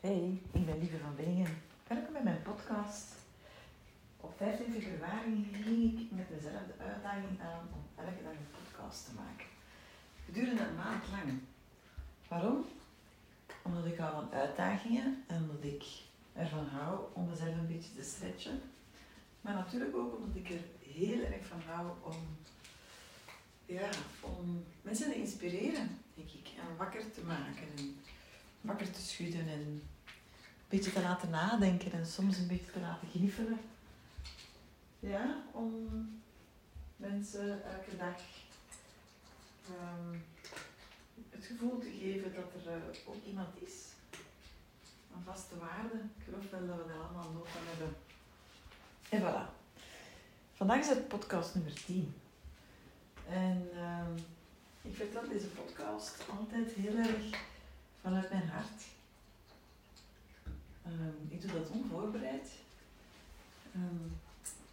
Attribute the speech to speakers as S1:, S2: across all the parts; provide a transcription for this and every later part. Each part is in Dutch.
S1: Hey, ik ben Lieve van Bingen. Welkom bij mijn podcast. Op 15 februari ging ik met mezelf de uitdaging aan om elke dag een podcast te maken. Gedurende een maand lang. Waarom? Omdat ik hou van uitdagingen en omdat ik ervan hou om mezelf een beetje te stretchen. Maar natuurlijk ook omdat ik er heel erg van hou om, ja, om mensen te inspireren, denk ik. En wakker te maken en wakker te schudden en een beetje te laten nadenken en soms een beetje te laten gniffelen. Ja, om mensen elke dag ehm, het gevoel te geven dat er eh, ook iemand is. Een vaste waarde. Ik geloof wel dat we daar allemaal nood van hebben. En voilà. Vandaag is het podcast nummer 10. En ehm, ik vertel deze podcast altijd heel erg vanuit mijn hart. Ehm, ik doe dat onvoorbereid. Ehm,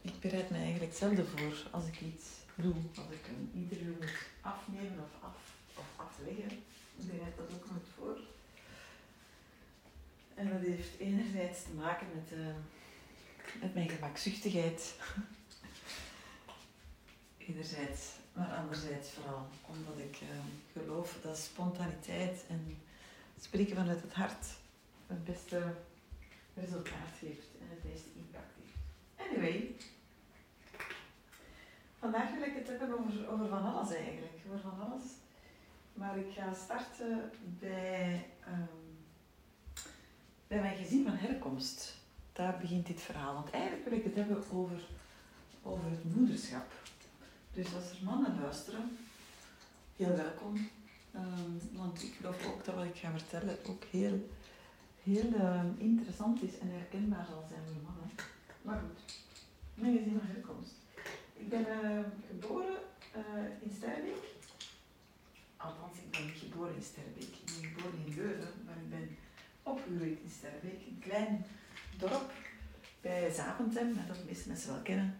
S1: ik bereid me eigenlijk zelden voor als ik iets doe. Als ik een interview moet afnemen of, af, of afleggen, ik bereid dat ook nooit voor. En dat heeft enerzijds te maken met, uh, met mijn gemakzuchtigheid. enerzijds, maar anderzijds vooral omdat ik geloof dat spontaniteit en spreken vanuit het hart het beste resultaat heeft en het meeste impact heeft. Anyway, vandaag wil ik het hebben over, over van alles eigenlijk, over van alles. Maar ik ga starten bij, um, bij mijn gezin van herkomst. Daar begint dit verhaal. Want eigenlijk wil ik het hebben over, over het moederschap. Dus als er mannen luisteren, heel welkom. Um, want ik geloof ook dat wat ik ga vertellen ook heel, heel uh, interessant is en herkenbaar zal zijn voor mannen. Maar goed, mijn gezin van herkomst. Ik ben uh, geboren uh, in Sterbeek. Althans, ik ben niet geboren in Sterbeek. Ik ben geboren in Leuven, maar ik ben opgegroeid in Sterbeek. Een klein dorp bij Zaventem, dat de meeste mensen wel kennen.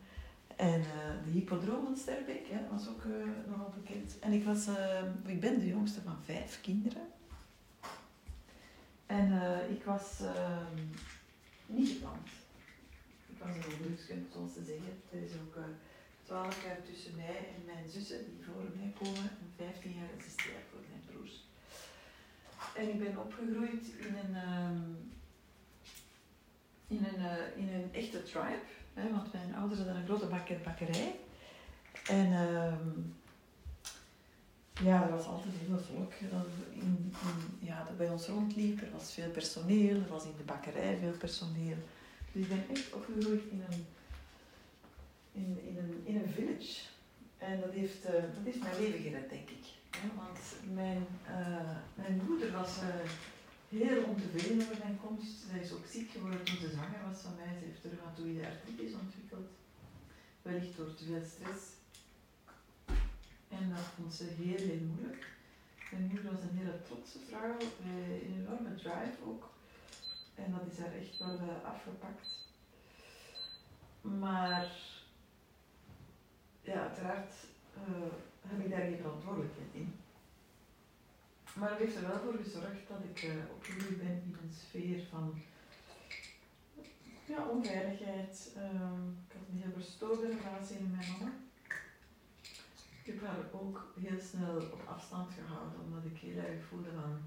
S1: En uh, de van Sterbeek ja, was ook uh, nogal bekend. En ik, was, uh, ik ben de jongste van vijf kinderen. En ik was ehm, niet gepland. Ik was een ongelukskind, zoals ze zeggen. Er is ook twaalf jaar tussen mij en mijn zussen die voor mij komen. En vijftien jaar en zestien jaar voor mijn broers. En ik ben opgegroeid in een, um, in een, in een echte tribe. Hè, want mijn ouders hadden een grote bakker, bakkerij. En uh, ja, er was altijd heel veel volk dat, in, in, ja, bij ons rondliep. Er was veel personeel, er was in de bakkerij veel personeel. Dus ik ben echt opgegroeid in een, in, in een, in een village. En dat heeft, uh, dat heeft mijn leven gered, denk ik. Want mijn, uh, mijn moeder was... Uh, heel ontevreden over mijn komst. Zij is ook ziek geworden toen ze zwanger was van mij. Ze heeft reumatoïde artritis ontwikkeld. Wellicht door te veel stress. En dat vond ze heel, heel moeilijk. Mijn moeder was een hele trotse vrouw, een enorme drive ook. En dat is haar echt wel uh, afgepakt. Maar ja, uiteraard uh, heb ik daar geen verantwoordelijkheid in. Maar het heeft er wel voor gezorgd dat ik uh, opgegroeid ben in een sfeer van ja, onveiligheid. Um, ik had een heel verstoorde relatie met mijn mama. Ik heb haar ook heel snel op afstand gehouden, omdat ik heel erg voelde van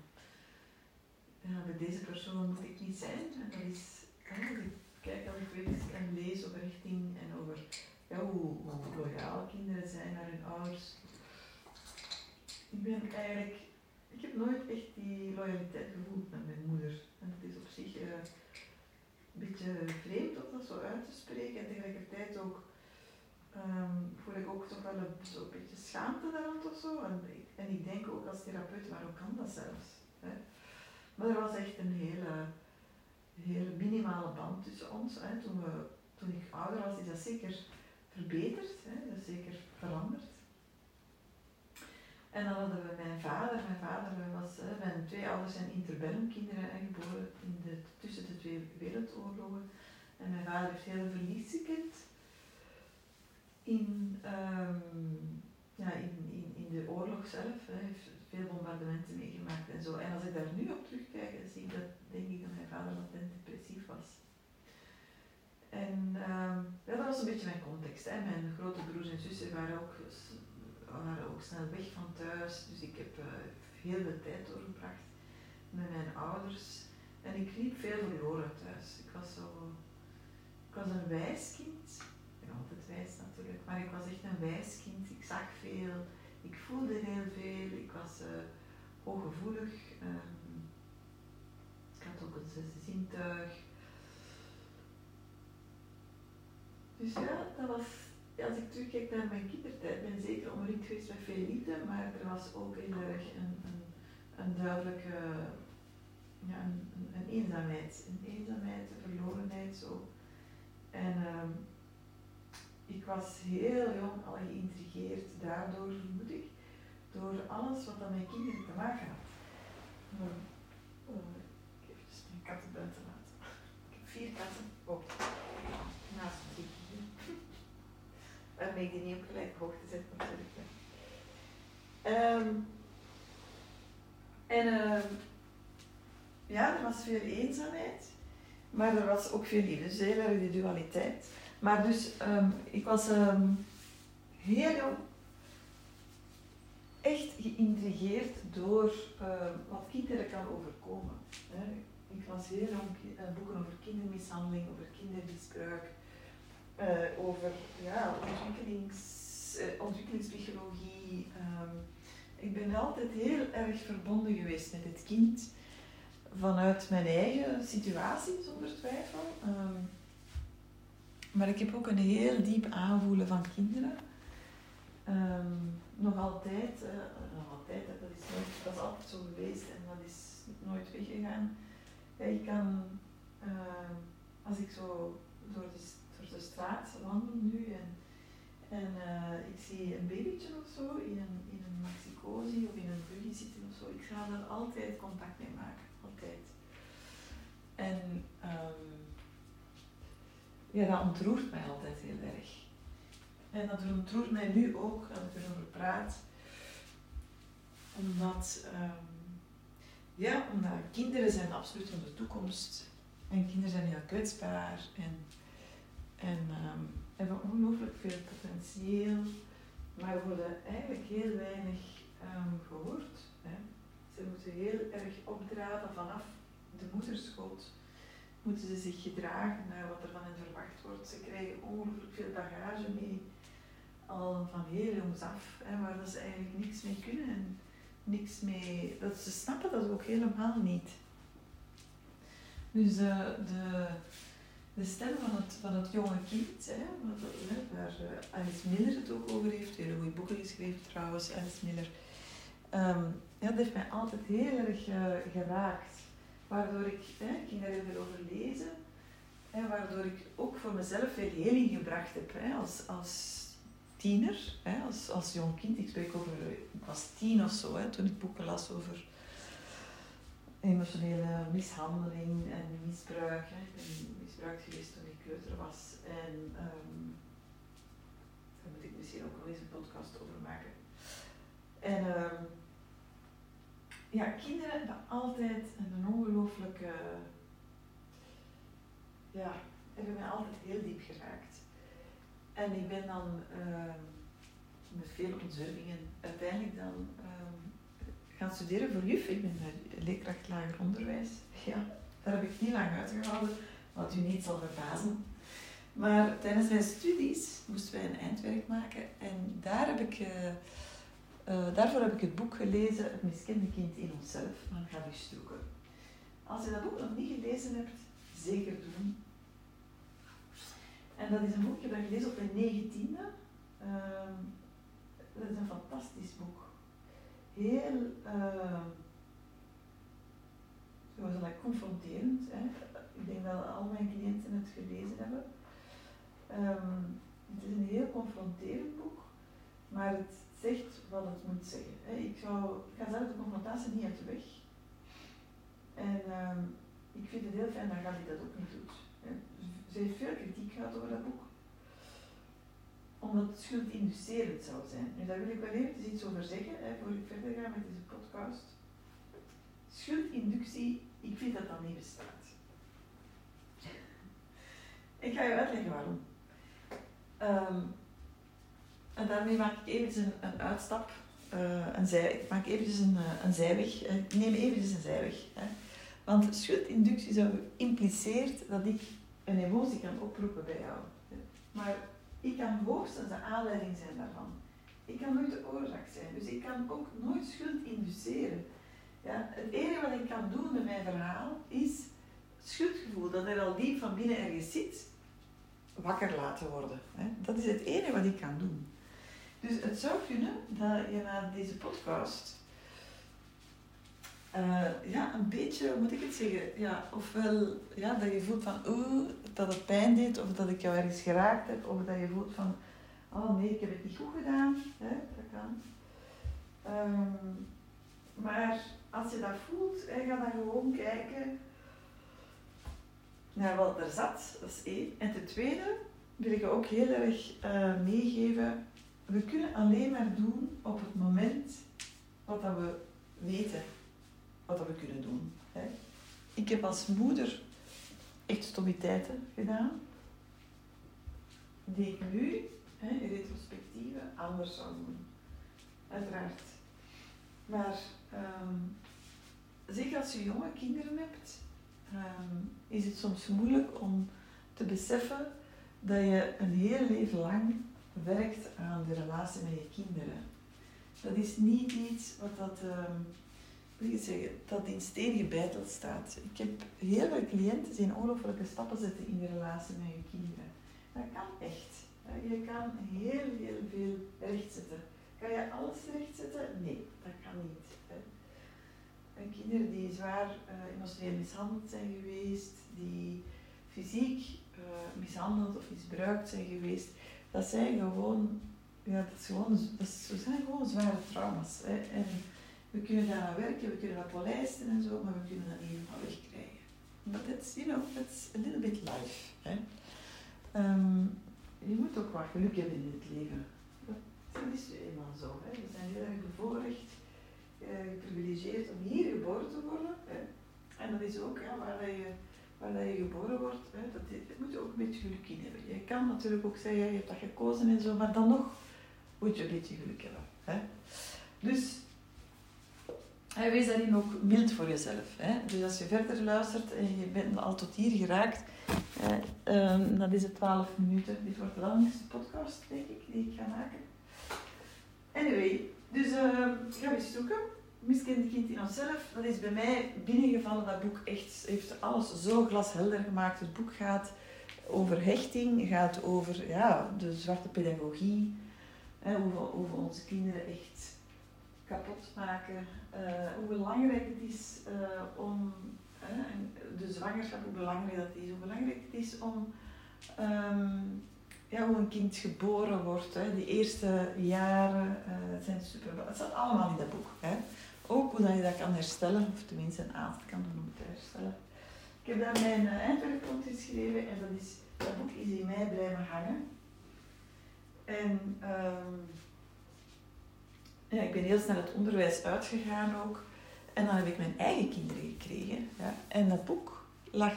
S1: ja, bij deze persoon moet ik niet zijn. En dat is, ik kijk als ik weet en lees over richting en over ja, hoe, hoe loyaal kinderen zijn naar hun ouders. Ik ben eigenlijk ik heb nooit echt die loyaliteit gevoeld met mijn moeder. En het is op zich uh, een beetje vreemd om dat zo uit te spreken. En tegelijkertijd ook um, voel ik ook toch wel een, beetje schaamte daar rond of zo. En en ik denk ook als therapeut, waarom kan dat zelfs? Hè? Maar er was echt een hele, hele minimale band tussen ons. Hè. Toen, we, toen ik ouder was, is dat zeker verbeterd, hè. dat is zeker veranderd. En dan hadden we mijn vader. Mijn vader eh, was, eh, mijn twee ouders zijn interbellum kinderen, geboren in de, tussen de twee wereldoorlogen. En mijn vader heeft heel verlies gekend in, ehm, ja, in, in, in de oorlog zelf. Hè, heeft veel bombardementen meegemaakt en zo. En als ik daar nu op terugkijk, zie ik dat, denk ik dat mijn vader wat depressief was. En ehm, dat was een beetje mijn context. Hè. Mijn grote broers en zussen waren ook waren ook snel weg van thuis, dus ik heb heel veel tijd doorgebracht met mijn ouders. En ik liep veel verloren thuis. Ik was zo, ik was een wijs kind. Ik altijd wijs natuurlijk, maar ik was echt een wijs kind. Ik zag veel, ik voelde heel veel, ik was uh, hooggevoelig. Um, ik had ook een zesde zintuig. Dus ja, dat was, als ik terugkijk naar mijn kindertijd, ben ik zeker omringd geweest met veel liefde, maar er was ook heel erg een, een, duidelijke ja, een, een, eenzaamheid. Een eenzaamheid, een verlorenheid zo. En um, ik was heel jong al geïntrigeerd daardoor, vermoed ik, door alles wat aan mijn kinderen te maken had. Um, uh, ik even mijn katten buiten laten. Ik heb vier katten. Oh, naast me Waarmee die niet op gelijke hoogte zet natuurlijk. Um, en uh, ja, er was veel eenzaamheid, maar er was ook veel liefde. Dus heel erg de dualiteit. Maar dus, um, ik was heel jong echt geïntrigeerd door wat kinderen kan overkomen. Hè. Ik was heel jong uh, boeken over kindermishandeling, over kindermisbruik, uh, over ja, ontwikkelings, eh, ontwikkelingspsychologie. Um, ik ben altijd heel erg verbonden geweest met het kind vanuit mijn eigen situatie, zonder twijfel. Um, maar ik heb ook een heel diep aanvoelen van kinderen. Um, nog altijd, uh, nog altijd, dat is, nooit, dat is altijd zo geweest en dat is nooit weggegaan. Ik kan, als ik zo door de, de straat wandel nu en, en uh, ik zie een babytje of zo in een, in een maxicosi of in een buggy zitten of zo, ik ga daar altijd contact mee maken altijd. En um, ja, dat ontroert mij altijd heel erg. En dat ontroert mij nu ook, als ik erover praat. Omdat, um, ja, omdat kinderen zijn absoluut onze toekomst. En kinderen zijn heel kwetsbaar en, en um, hebben ongelooflijk veel potentieel, maar worden eigenlijk heel weinig um, gehoord. Hè. Ze moeten heel erg opdraven vanaf de moederschoot. Moeten ze zich gedragen naar wat er van hen verwacht wordt. Ze krijgen ongelooflijk veel bagage mee, al van heel jongs af, hè, waar dat ze eigenlijk niks mee kunnen en niks mee. Dat ze snappen dat ook helemaal niet. Dus uh, de, de stem van het, van het jonge kind, hè, waar uh, Alice Miller het ook over heeft, hele goede boeken geschreven trouwens, Alice Miller. Um, ja, dat heeft mij altijd heel erg uh, geraakt. Waardoor ik, hè, ging daar veel over lezen, hè, waardoor ik ook voor mezelf veel heling gebracht heb. Hè, als, als tiener, hè, als, als jong kind. Ik spreek over, was tien of zo, hè, toen ik boeken las over emotionele mishandeling en misbruik. Hè. Misbruikt geweest toen ik kleuter was. En um, daar moet ik misschien ook wel eens een podcast over maken. En um, ja, kinderen hebben altijd een ongelooflijke, ja, hebben mij altijd heel diep geraakt. En ik ben dan uh, met veel ontzwervingen uiteindelijk dan gaan studeren voor juf. Ik ben leerkracht lager onderwijs. Ja, daar heb ik niet lang uitgehouden, wat u niet zal verbazen. Maar tijdens mijn studies moesten wij een eindwerk maken en daar heb ik... Uh, uh, daarvoor heb ik het boek gelezen, Het miskende kind in onszelf, van Gabi Stroeken. Als je dat boek nog niet gelezen hebt, zeker doen. En dat is een boek, ik heb dat op mijn negentiende. Uh, dat is een fantastisch boek. Heel, uh, zoals dat confronterend. Hè. Ik denk dat al mijn cliënten het gelezen hebben. Um, het is een heel confronterend boek, maar het zegt wat het moet zeggen. Ik, ik ga zelf de confrontatie niet uit de weg. En um, ik vind het heel fijn dat Gabi dat ook niet doet. Ze heeft veel kritiek gehad over dat boek. Omdat het schuldinducerend zou zijn. Nu, daar wil ik wel even iets over zeggen, voor ik verder ga met deze podcast. Schuldinductie, ik vind dat dat niet bestaat. Ik ga je uitleggen waarom. Ehm, en daarmee maak ik even een, een uitstap. Uh, een zij, ik maak eventjes een, eh, een zijweg. Eh, ik neem eventjes een zijweg. Hè. Want schuldinductie zou impliceert dat ik een emotie kan oproepen bij jou. Maar ik kan hoogstens de aanleiding zijn daarvan. Ik kan nooit de oorzaak zijn. Dus ik kan ook nooit schuld induceren. Ja, het enige wat ik kan doen met mijn verhaal is schuldgevoel, dat er al diep van binnen ergens zit, wakker laten worden. Dat is het enige wat ik kan doen. Dus het zou kunnen dat je na deze podcast uh, ja, een beetje, hoe moet ik het zeggen, ja, ofwel ja, dat je voelt van oeh, dat het pijn deed, of dat ik jou ergens geraakt heb, of dat je voelt van oh nee, ik heb het niet goed gedaan. Hè? Dat kan. Um, maar als je dat voelt, ga dan gewoon kijken naar wat er zat. Dat is één. En ten tweede wil ik ook heel erg uh, meegeven. We kunnen alleen maar doen op het moment wat dat we weten wat we kunnen doen. Hè. Ik heb als moeder echt stommiteiten gedaan, die ik nu in retrospectieve anders zou doen. Uiteraard. Maar um, zeker als je jonge kinderen hebt, um, is het soms moeilijk om te beseffen dat je een heel leven lang werkt aan de relatie met je kinderen. Dat is niet iets wat dat, um, wil je zeggen, dat in steen gebeiteld staat. Ik heb heel veel cliënten die ongelooflijke stappen zetten in de relatie met je kinderen. Dat kan echt. Je kan heel, heel veel rechtzetten. Kan je alles rechtzetten? Nee, dat kan niet. En kinderen die zwaar uh, emotioneel mishandeld zijn geweest, die fysiek uh, mishandeld of misbruikt zijn geweest, dat zijn gewoon, ja, dat is gewoon, dat, zijn gewoon zware trauma's. En we kunnen daar aan werken, we kunnen dat polijsten en zo, maar we kunnen dat niet helemaal wegkrijgen. But that's, you know, that's a little bit life. Hè. Um, je moet ook wat geluk hebben in het leven. Dat is eenmaal zo. Hè. We zijn heel erg bevoorrecht geprivilegeerd om hier geboren te worden. Hè. En dat is ook ja, waar, je, waar je geboren wordt, hè, dat, dat moet je ook een beetje geluk in hebben. Je kan natuurlijk ook zeggen, je hebt dat gekozen en zo, maar dan nog moet je een beetje geluk hebben. Hè. Dus wees daarin ook mild voor jezelf. Hè. Dus als je verder luistert en je bent al tot hier geraakt, uh, um, dan is het 12 minuten. Dit wordt de langste podcast, denk ik, die ik ga maken. Anyway, dus uh, ga eens zoeken. Miskende kind in onszelf. Dat is bij mij binnengevallen. Dat boek echt heeft alles zo glashelder gemaakt. Het boek gaat over hechting, gaat over ja, de zwarte pedagogie. Hè, hoe, we, hoe we onze kinderen echt kapot maken. Uh, hoe belangrijk het is uh, om de zwangerschap, hoe belangrijk dat is. Hoe belangrijk het is om um, ja, hoe een kind geboren wordt. Hè. Die eerste jaren uh, zijn super. Het staat allemaal in dat boek. Hè. Ook hoe dat je dat kan herstellen, of tenminste een aantal kan doen om te herstellen. Ik heb daar mijn uh, eindwerk geschreven en dat, is, dat boek is in mij blijven hangen. En um, ja, ik ben heel snel het onderwijs uitgegaan ook. En dan heb ik mijn eigen kinderen gekregen. Ja. En dat boek lag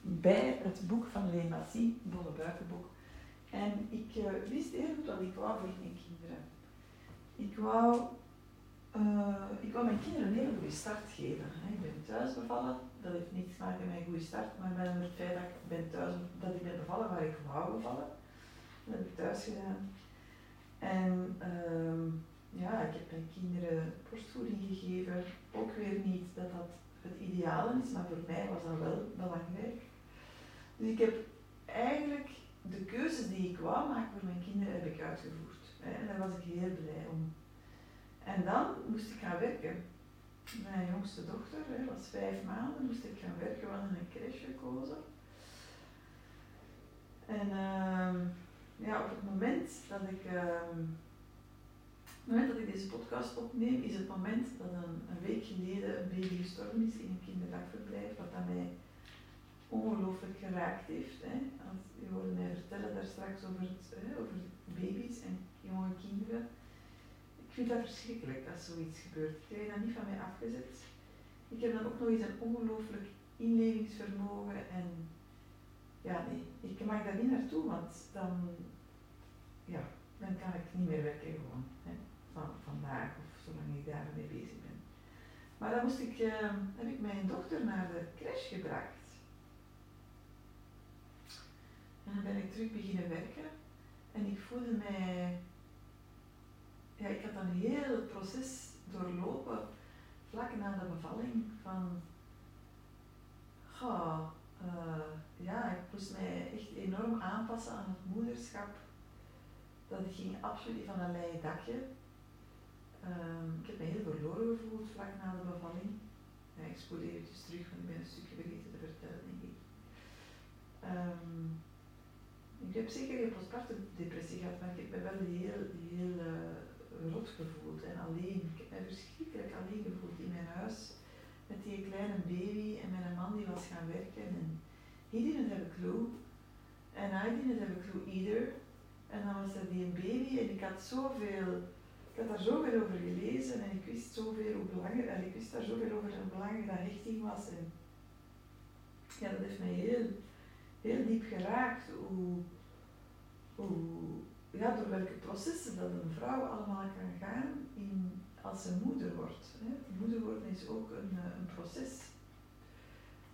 S1: bij het boek van Leen Massy, Bolle Buikenboek. En ik uh, wist heel goed wat ik wou voor mijn kinderen. Ik wou, uh, ik wou mijn kinderen een hele goede start geven. Ik ben thuis bevallen, dat heeft niets te maken met een goede start, maar met het feit dat ik ben thuis, dat ik ben bevallen waar ik wou bevallen. Dat heb ik thuis gedaan. En uh, ja, ik heb mijn kinderen borstvoeding gegeven. Ook weer niet dat dat het ideaal is, maar voor mij was dat wel belangrijk. Dus ik heb eigenlijk de keuzes die ik wou maken voor mijn kinderen heb ik uitgevoerd. En daar was ik heel blij om. En dan moest ik gaan werken. Mijn jongste dochter hè, was vijf maanden, moest ik gaan werken. We hadden een crash gekozen. En uh, ja, op het moment dat ik, het moment dat ik deze podcast opneem, is het moment dat een, een week geleden een baby gestorven is in een kinderdagverblijf, wat aan mij ongelooflijk geraakt heeft. Hè. Als, je hoorde mij vertellen daar straks over, hè, over baby's en jonge kinderen. Ik vind dat verschrikkelijk als zoiets gebeurt. Ik krijg dat niet van mij afgezet. Ik heb dan ook nog eens een ongelooflijk inlevingsvermogen en ja nee, ik mag daar niet naartoe, want dan, ja, dan kan ik niet meer werken gewoon. Hè, van vandaag of zolang ik daarmee bezig ben. Maar dan moest ik, uh, heb ik mijn dochter naar de crash gebracht. En dan ben ik terug beginnen werken. En ik voelde mij, ja, ik had een heel proces doorlopen vlak na de bevalling van, goh, uh, ja, ik moest mij echt enorm aanpassen aan het moederschap. Dat ging absoluut van een leien dakje. Um, ik heb me heel verloren gevoeld vlak na de bevalling. Ik spoel eventjes terug, want ik ben een stukje vergeten te vertellen, denk ik. Um, ik heb zeker geen postpartum depressie gehad, maar ik heb me wel heel, heel uh, rot gevoeld en alleen. Ik heb me verschrikkelijk alleen gevoeld in mijn huis met die kleine baby en een man die was gaan werken. En he didn't have a clue. En I didn't have a clue either. En dan was er die baby en ik had zoveel, ik had daar zoveel over gelezen en ik wist zoveel hoe belangrijk, ik wist daar zoveel over hoe belangrijk dat hechting was. En ja, dat heeft mij heel, heel diep geraakt hoe, hoe, ja, door welke processen dat een vrouw allemaal kan gaan in, als ze moeder wordt. Hè. Moeder worden is ook een, eh, een proces.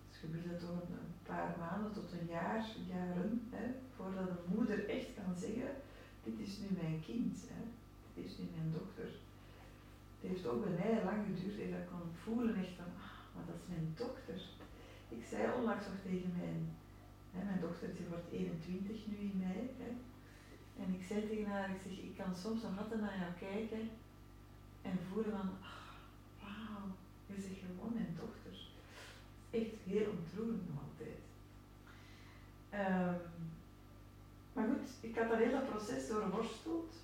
S1: Het gebeurt door een paar maanden tot een jaar, jaren, hè, voordat een moeder echt kan zeggen, dit is nu mijn kind, hè. dit is nu mijn dochter. Het heeft ook bij mij lang geduurd dat ik kon voelen echt van, ah, maar dat is mijn dochter. Ik zei onlangs nog tegen mijn, mijn dochter, wordt 21 nu in mei, hè, en ik zei tegen haar, ik zeg, ik kan soms nog altijd naar jou kijken en voelen van, ah, wauw, je zegt gewoon mijn dochter. Echt heel ontroerend nog altijd. Um, maar goed, ik had dat hele proces doorworsteld.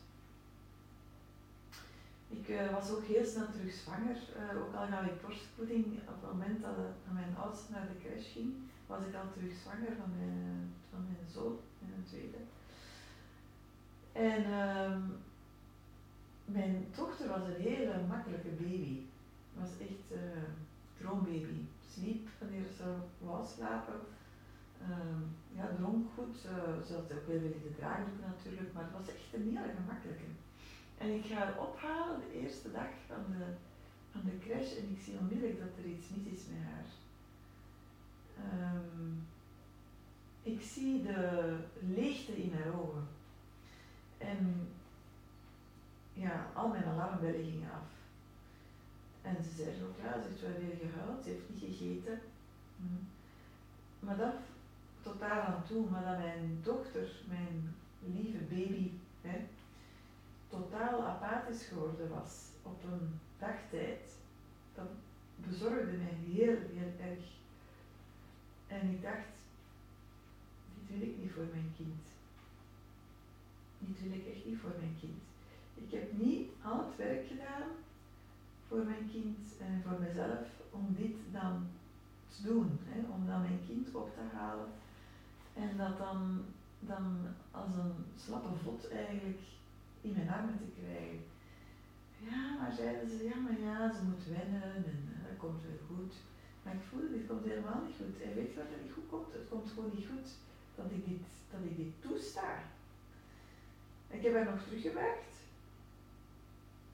S1: Ik uh, was ook heel snel terug zwanger. Uh, ook al gaf ik borstvoeding, op het moment dat, mijn oudste naar de crash ging, was ik al terug zwanger van mijn, van mijn zoon, mijn tweede. En um, mijn dochter was een hele makkelijke baby. Was echt uh, droombaby. Sliep wanneer ze wou slapen. Uh, ja, dronk goed. Ze had ook heel veel de draagdoek natuurlijk, maar het was echt een hele gemakkelijke. En ik ga haar ophalen de eerste dag van de, van de crash en ik zie onmiddellijk dat er iets mis is met haar. Um, ik zie de leegte in haar ogen. En ja, al mijn alarmbellen gingen af. En ze zei ook, ja, ze heeft wel weer gehuild, ze heeft niet gegeten. Hm. Maar dat tot daar aan toe, maar dat mijn dochter, mijn lieve baby, hè, totaal apathisch geworden was op een dagtijd, dat bezorgde mij heel, heel erg. En ik dacht, dit wil ik niet voor mijn kind. Dit wil ik echt niet voor mijn kind. Ik heb niet al het werk gedaan voor mijn kind en voor mezelf om dit dan te doen. Hè, om dan mijn kind op te halen en dat dan, dan als een slappe vod eigenlijk in mijn armen te krijgen. Ja, maar zeiden ze, ja maar ja, ze moet wennen en uh, dat komt weer goed. Maar ik voelde, dit komt helemaal niet goed. En weet je wat er niet goed komt? Het komt gewoon niet goed dat ik dit, dat ik dit toesta. Ik heb haar nog teruggebracht.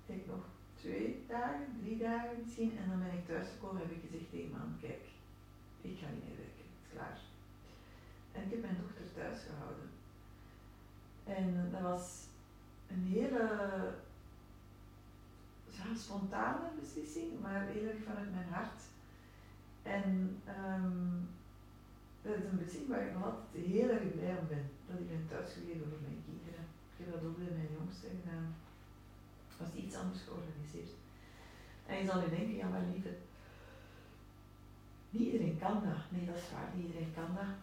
S1: Ik nog twee dagen, drie dagen misschien. En dan ben ik thuis gekomen en heb ik gezegd tegen man, kijk, ik ga niet meer werken. Het is klaar. En ik heb mijn dochter thuis gehouden. En dat was een hele spontane beslissing, maar heel erg vanuit mijn hart. En um, dat is een beslissing waar ik nog altijd heel erg blij om ben. Dat ik ben thuisgebleven voor mijn kinderen. Ik heb dat ook bij mijn jongste gedaan. Het was iets anders georganiseerd. En je zal nu denken, ja maar lieve, niet iedereen kan dat. Nee, dat is waar, niet iedereen kan dat.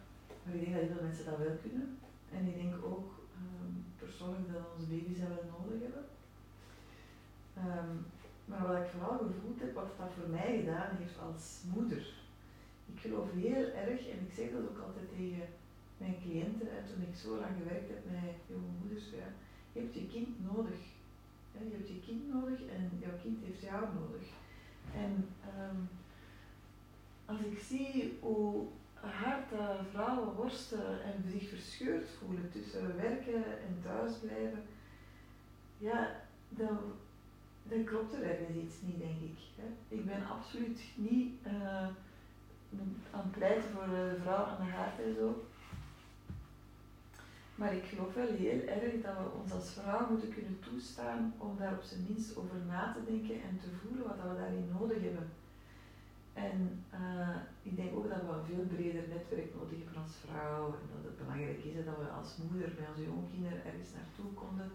S1: Maar ik denk dat heel veel mensen dat wel kunnen. En ik denk ook um, persoonlijk dat onze baby's dat wel nodig hebben. Um, maar wat ik vooral gevoeld heb, wat dat voor mij gedaan heeft als moeder. Ik geloof heel erg, en ik zeg dat ook altijd tegen mijn cliënten, en toen ik zo lang gewerkt heb met jonge moeders, ja, je hebt je kind nodig. Je hebt je kind nodig en jouw kind heeft jou nodig. En um, als ik zie hoe hard vrouwen worstelen en zich verscheurd voelen tussen werken en thuisblijven, ja, dan, dan klopt er ergens iets niet, denk ik. Hè. Ik ben absoluut niet uh, aan het pleiten voor de vrouw aan de haard en zo. Maar ik geloof wel heel erg dat we ons als vrouw moeten kunnen toestaan om daar op zijn minst over na te denken en te voelen wat we daarin nodig hebben. En uh, ik denk ook dat we een veel breder netwerk nodig hebben als vrouw en dat het belangrijk is dat we als moeder bij onze jongkinderen ergens naartoe konden.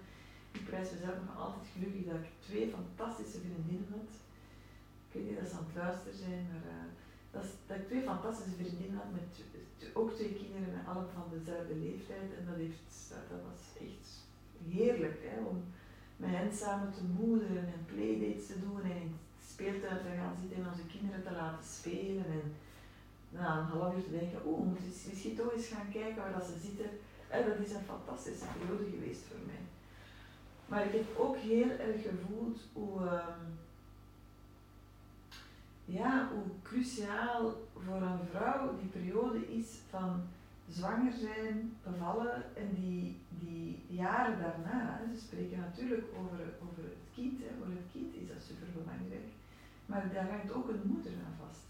S1: Ik prijs mezelf nog altijd gelukkig dat ik twee fantastische vriendinnen had. Ik weet niet dat ze aan het luisteren zijn, maar uh, dat, dat, ik twee fantastische vriendinnen had met ook twee kinderen met allemaal van dezelfde leeftijd. En dat, heeft, dat was echt heerlijk hè, om met hen samen te moederen en playdates te doen en speeltuin te gaan zitten en onze kinderen te laten spelen. En na een half uur te denken, oeh, we moeten misschien toch eens gaan kijken waar dat ze zitten. En dat is een fantastische periode geweest voor mij. Maar ik heb ook heel erg gevoeld hoe, um, ja, hoe cruciaal voor een vrouw die periode is van zwanger zijn, bevallen en die, die jaren daarna. Ze spreken natuurlijk over, over het kind. Hè. Voor het kind is dat super belangrijk. Maar daar hangt ook een moeder aan vast.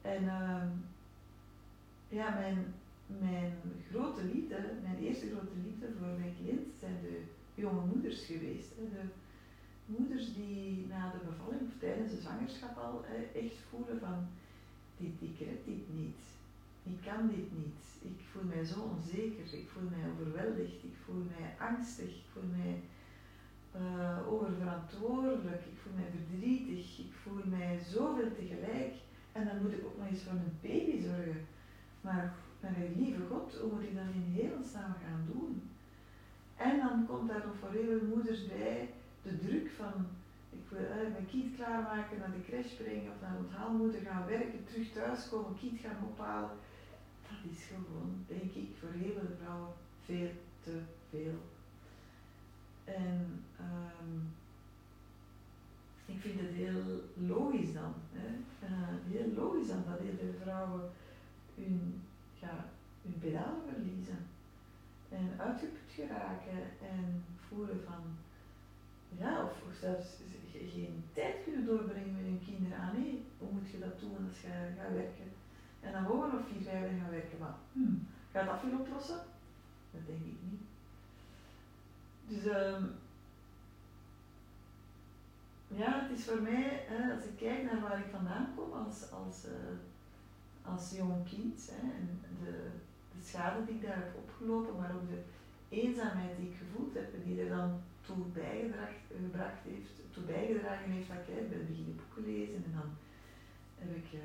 S1: En uh, ja, mijn, mijn grote liefde, mijn eerste grote liefde voor mijn kind zijn de jonge moeders geweest. De moeders die na de bevalling of tijdens de zwangerschap al echt voelen van dit, ik red dit niet. Ik kan dit niet. Ik voel mij zo onzeker. Ik voel mij overweldigd. Ik voel mij angstig. Ik voel mij uh, oververantwoordelijk. Ik voel mij verdrietig. Ik voel mij zoveel tegelijk. En dan moet ik ook nog eens voor mijn baby zorgen. Maar mijn lieve God, hoe moet ik dat in hemelsnaam gaan doen? En dan komt daar nog voor heel moeders bij de druk van ik wil uh, mijn kind klaarmaken, naar de crash brengen of naar het onthaalmoeder gaan werken, terug thuiskomen, kind gaan ophalen. Dat is gewoon, denk ik, voor heel veel vrouwen veel te veel. En um, ik vind het heel logisch dan, hè? Uh, heel logisch dan dat heel veel vrouwen hun, ja, hun pedalen verliezen en uitgeput geraken en voelen van ja, of, zelfs geen tijd kunnen doorbrengen met hun kinderen. Ah, nee, hoe moet je dat doen als je gaat werken? En dan gewoon nog vier, vijf gaan werken. Maar hmm, gaat dat veel oplossen? Dat denk ik niet. Dus um, ja, het is voor mij, hè, als ik kijk naar waar ik vandaan kom als, als, uh, als jong kind hè, en de, de schade die ik daar heb opgelopen, maar ook de eenzaamheid die ik gevoeld heb en die er dan toe bijgebracht heeft, toe bijgedragen heeft dat ik hè, ben beginnen boeken lezen en dan heb ik uh,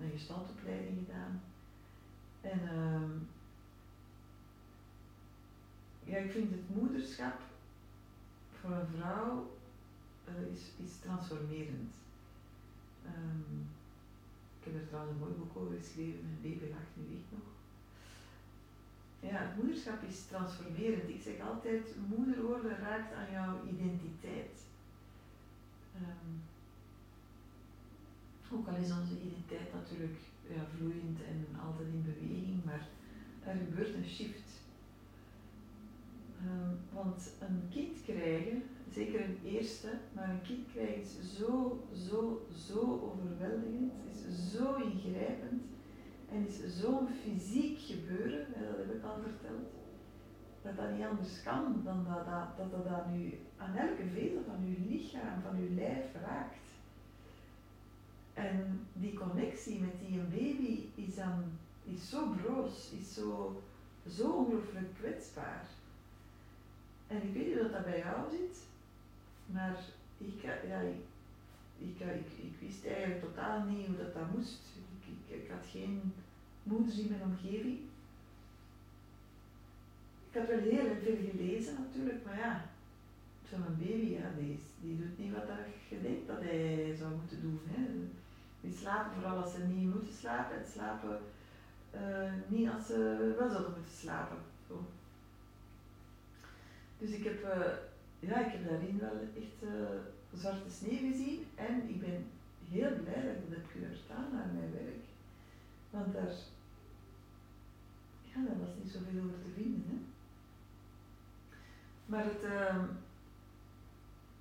S1: een gestandopleiding gedaan. En uh, ja, ik vind het moederschap voor een vrouw uh, is, is transformerend. Um, ik heb er trouwens een mooi boek over geschreven, Mijn baby lacht nu echt nog. Ja, het moederschap is transformerend. Ik zeg altijd, moeder worden raakt aan jouw identiteit. Um, ook al is onze identiteit natuurlijk ja, vloeiend en altijd in beweging, maar er gebeurt een shift. Want een kind krijgen, zeker een eerste, maar een kind krijgen is zo, zo, zo overweldigend, is zo ingrijpend en is zo'n fysiek gebeuren, dat heb ik al verteld, dat dat niet anders kan dan dat dat, dat, dat, dat nu aan elke vezel van uw lichaam, van uw lijf raakt. En die connectie met die baby is dan is zo broos, is zo, zo ongelooflijk kwetsbaar. En ik weet niet of dat bij jou zit, maar ik, ja, ik, ik, ik, wist eigenlijk totaal niet hoe dat, dat moest. Ik, ik, had geen moeders in mijn omgeving. Ik had wel heel veel gelezen natuurlijk, maar ja, zo'n baby, ja, die, die doet niet wat je denkt dat hij zou moeten doen. Hè. Die slapen vooral als ze niet moeten slapen en slapen uh, niet als ze wel zouden moeten slapen. Dus ik heb, uh, ja, ik heb daarin wel echt uh, zwarte sneeuw gezien en ik ben heel blij dat ik dat heb kunnen verstaan naar mijn werk. Want daar, ja, daar was niet zoveel over te vinden. Hè? Maar het, uh,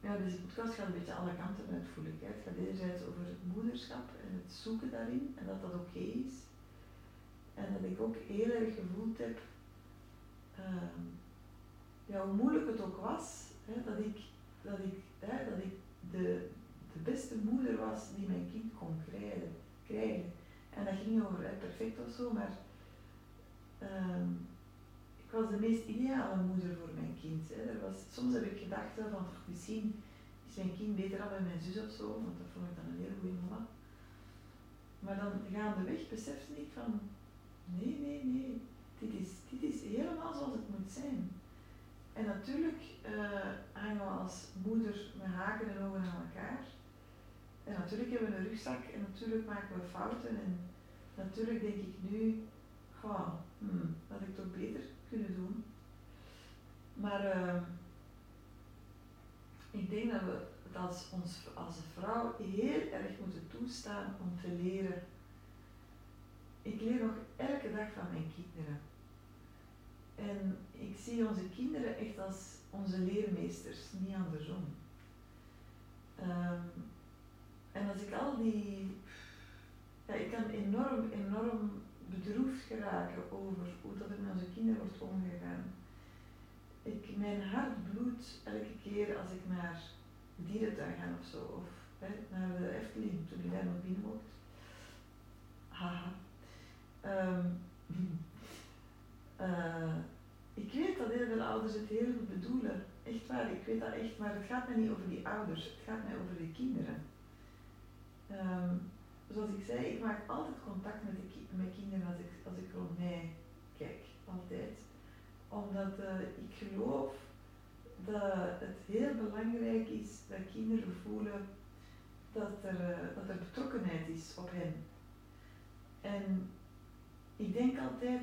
S1: ja, deze podcast gaat een beetje alle kanten uit, voel ik. Hè. Het gaat enerzijds over het moederschap en het zoeken daarin en dat dat oké is. En dat ik ook heel erg gevoeld heb, uh, ja, hoe moeilijk het ook was, hè, dat ik, dat ik, hè, dat ik de, de beste moeder was die mijn kind kon krijgen. krijgen. En dat ging over perfect of zo, maar uh, ik was de meest ideale moeder voor mijn kind. Hè. Er was, soms heb ik gedacht van misschien is mijn kind beter af bij mijn zus of zo, want dat vond ik dan een hele goede mama. Maar dan gaandeweg besefte ik van nee, nee, nee, dit is, dit is helemaal zoals het moet zijn. En natuurlijk uh, hangen we als moeder met haken en ogen aan elkaar. En natuurlijk hebben we een rugzak en natuurlijk maken we fouten. En natuurlijk denk ik nu, goh, hmm, dat ik toch beter kunnen doen. Maar uh, ik denk dat we als, ons, als vrouw heel erg moeten toestaan om te leren. Ik leer nog elke dag van mijn kinderen. En ik zie onze kinderen echt als onze leermeesters, niet andersom. Um, en als ik al die. Ja, ik kan enorm, enorm bedroefd geraken over hoe dat met onze kinderen wordt omgegaan. Ik, mijn hart bloedt elke keer als ik naar de dierentuin ga of zo, of hè, naar de Efteling, toen ik daar nog binnen mocht. Haha. Um, ik weet dat heel veel ouders het heel goed bedoelen. Echt waar, ik weet dat echt, maar het gaat mij niet over die ouders, het gaat mij over de kinderen. Um, zoals ik zei, ik maak altijd contact met, met kinderen als ik, als ik rond mij kijk, altijd. Omdat uh, ik geloof dat het heel belangrijk is dat kinderen voelen dat er, uh, dat er betrokkenheid is op hen. En ik denk altijd,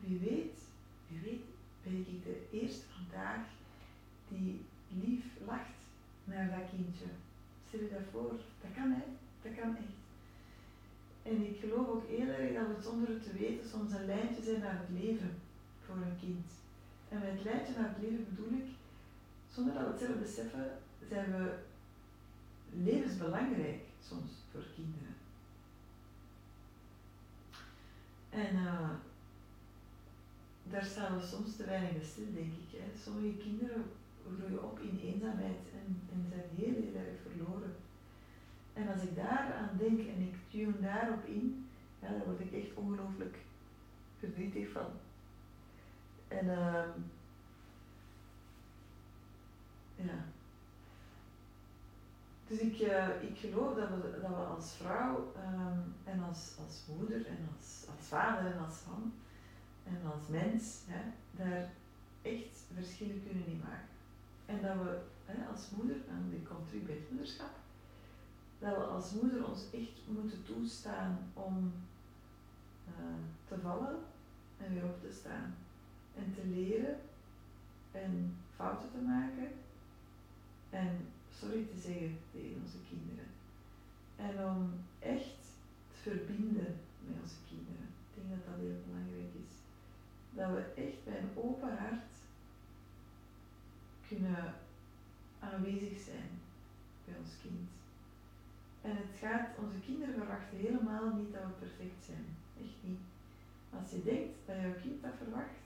S1: wie weet, wie weet ben ik de eerste vandaag die lief lacht naar dat kindje. Stel je dat voor, dat kan hè, dat kan echt. En ik geloof ook erg dat we zonder het te weten soms een lijntje zijn naar het leven voor een kind. En met het lijntje naar het leven bedoel ik, zonder dat we het zelf beseffen, zijn we levensbelangrijk soms voor kinderen. En uh, daar staan we soms te weinig stil, denk ik. Hè. Sommige kinderen groeien op in eenzaamheid en, en zijn heel, heel erg verloren. En als ik daar aan denk en ik tune daarop in, ja, daar word ik echt ongelooflijk verdrietig van. En uh, ja. Dus ik, uh, ik geloof dat we, dat we als vrouw um, en als, als moeder en als, als vader en als man en als mens hè, daar echt verschillen kunnen in maken. En dat we hè, als moeder, en dit komt terug bij het moederschap, dat we als moeder ons echt moeten toestaan om uh, te vallen en weer op te staan. En te leren en fouten te maken en sorry te zeggen tegen onze kinderen. En om echt te verbinden met onze kinderen. Ik denk dat dat heel belangrijk is. Dat we echt bij een open hart kunnen aanwezig zijn bij ons kind. En het gaat, onze kinderen verwachten helemaal niet dat we perfect zijn. Echt niet. Als je denkt dat jouw kind dat verwacht,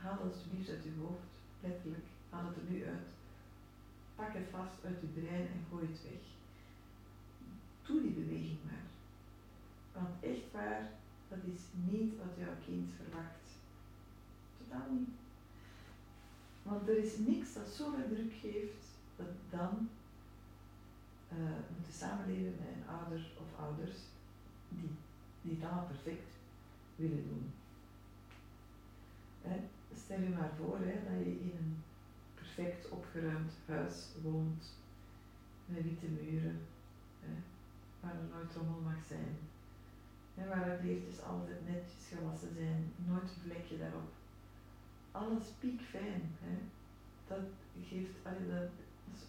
S1: haal het alsjeblieft uit je hoofd. Letterlijk, haal het er nu uit. Pak het vast uit je brein en gooi het weg. Doe die beweging maar. Want echt waar, dat is niet wat jouw kind verwacht. Totaal niet. Want er is niks dat zoveel druk geeft dat dan uh, samenleven met een ouder of ouders die, het allemaal perfect willen doen. Stel je maar voor hè, dat je in een perfect opgeruimd huis woont, met witte muren, hè, waar er nooit rommel mag zijn, hè, waar de kleertjes altijd netjes gewassen zijn, nooit een vlekje daarop. Alles piekfijn. Hè. Dat geeft, allee,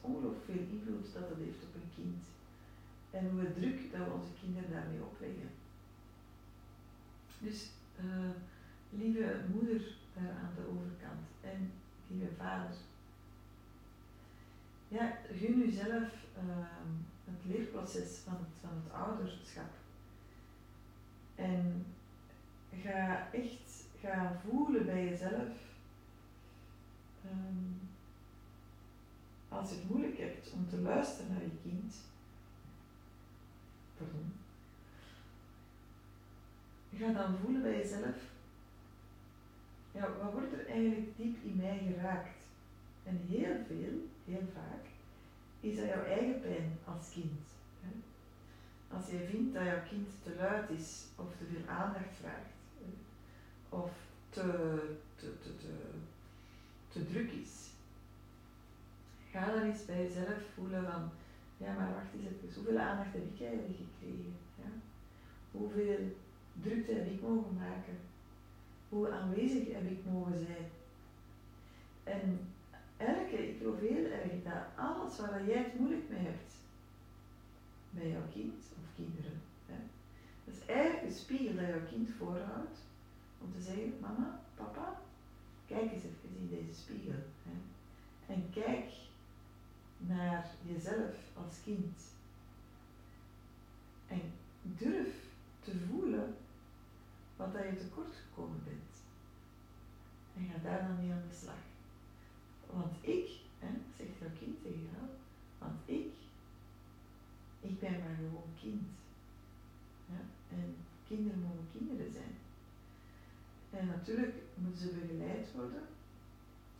S1: ongelooflijk veel invloed dat dat heeft op een kind. En hoe druk dat we onze kinderen daarmee opleggen. Dus uh, lieve moeder daar aan de overkant en lieve vader. Ja, gun jezelf uh, het leerproces van het, van het ouderschap. En ga echt ga voelen bij jezelf. Um, als je het moeilijk hebt om te luisteren naar je kind, pardon, ga dan voelen bij jezelf, ja, wat wordt er eigenlijk diep in mij geraakt? En heel veel, heel vaak, is dat jouw eigen pijn als kind. Als je vindt dat jouw kind te luid is of te veel aandacht vraagt, of te, te, te, te, te druk is, ga dan eens bij jezelf voelen van, ja maar wacht eens even, hoeveel aandacht heb ik eigenlijk gekregen? Ja? Hoeveel drukte heb ik mogen maken? Hoe aanwezig heb ik mogen zijn? En elke, ik geloof heel erg dat alles waar jij het moeilijk mee hebt, bij jouw kind of kinderen, hè, dat is eigenlijk een spiegel dat jouw kind voorhoudt om te zeggen, mama, papa, kijk eens even in deze spiegel. Hè, en kijk naar jezelf als kind. En durf te voelen wat dat je tekort gekomen bent. En ga daar dan mee aan de slag. Want ik, hè, zegt jouw kind tegen jou, want ik, ik ben maar gewoon kind. Ja? En kinderen mogen kinderen zijn. En natuurlijk moeten ze begeleid worden,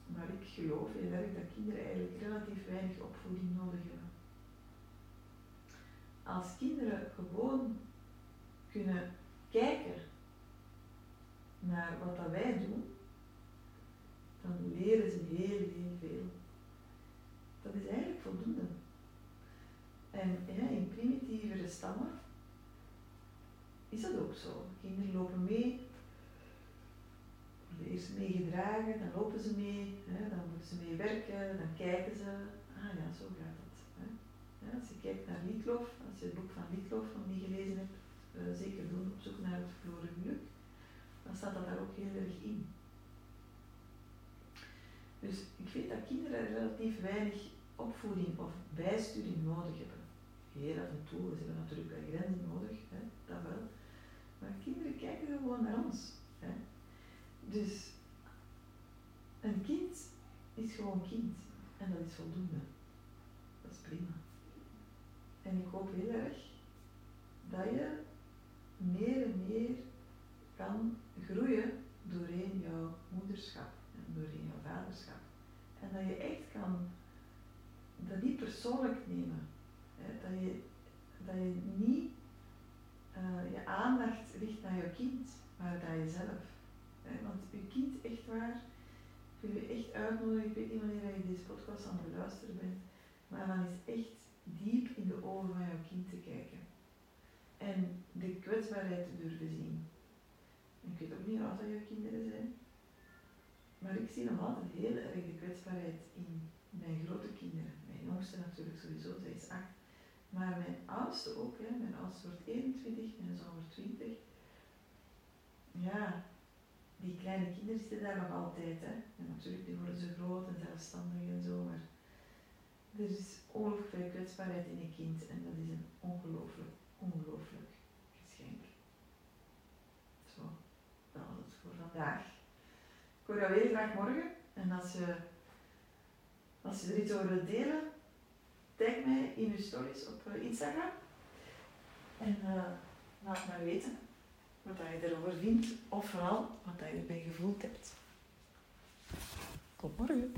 S1: maar ik geloof heel erg dat kinderen eigenlijk relatief weinig opvoeding nodig hebben. Als kinderen gewoon kunnen kijken naar wat dat wij doen, dan leren ze heel, heel veel. Dat is eigenlijk voldoende. En in primitievere stammen is dat ook zo. Kinderen lopen mee, worden eerst meegedragen, dan lopen ze mee, hè, dan moeten ze mee werken, dan kijken ze. Ah ja, zo gaat dat. Hè. Ja, als je kijkt naar Liedlof, als je het boek van Liedlof nog niet gelezen hebt, uh, zeker doen op zoek naar het verloren geluk, dan staat dat daar ook heel erg in. Dus ik vind dat kinderen relatief weinig opvoeding of bijsturing nodig hebben. Heel af en toe, ze hebben natuurlijk wel grenzen nodig, hè, dat wel. Maar kinderen kijken gewoon naar ons. Hè. Dus een kind is gewoon kind en dat is voldoende. Dat is prima. En ik hoop heel erg dat je meer en meer kan groeien doorheen jouw moederschap en doorheen jouw vaderschap. En dat je echt kan dat die persoonlijk nemen. Dat, je, dat je niet uh, je aandacht richt naar je kind, maar naar jezelf. Hè? Want je kind echt waar, ik wil je echt uitnodigen, ik weet niet wanneer je deze podcast aan het beluisteren bent, maar dan is echt diep in de ogen van jouw kind te kijken. En de kwetsbaarheid te durven zien. Ik weet ook niet wat jouw kinderen zijn. Maar ik zie nog altijd heel erg de kwetsbaarheid in mijn grote kinderen. Mijn jongste natuurlijk sowieso, zij is acht. Maar mijn oudste ook, hè. mijn oudste wordt 21, mijn zoon wordt 20. Ja, die kleine kinderen zitten daar nog altijd. Hè. En natuurlijk, die worden zo groot en zelfstandig en zo, maar er is ongelooflijk veel kwetsbaarheid in een kind en dat is een ongelooflijk, ongelooflijk geschenk. Zo, dat was het voor vandaag. Ik hoor jou heel graag morgen en als je, als je er iets over wilt delen, tag mij in je stories op eh, Instagram en uh, laat mij weten wat je erover vindt of vooral wat je erbij gevoeld hebt. Tot morgen.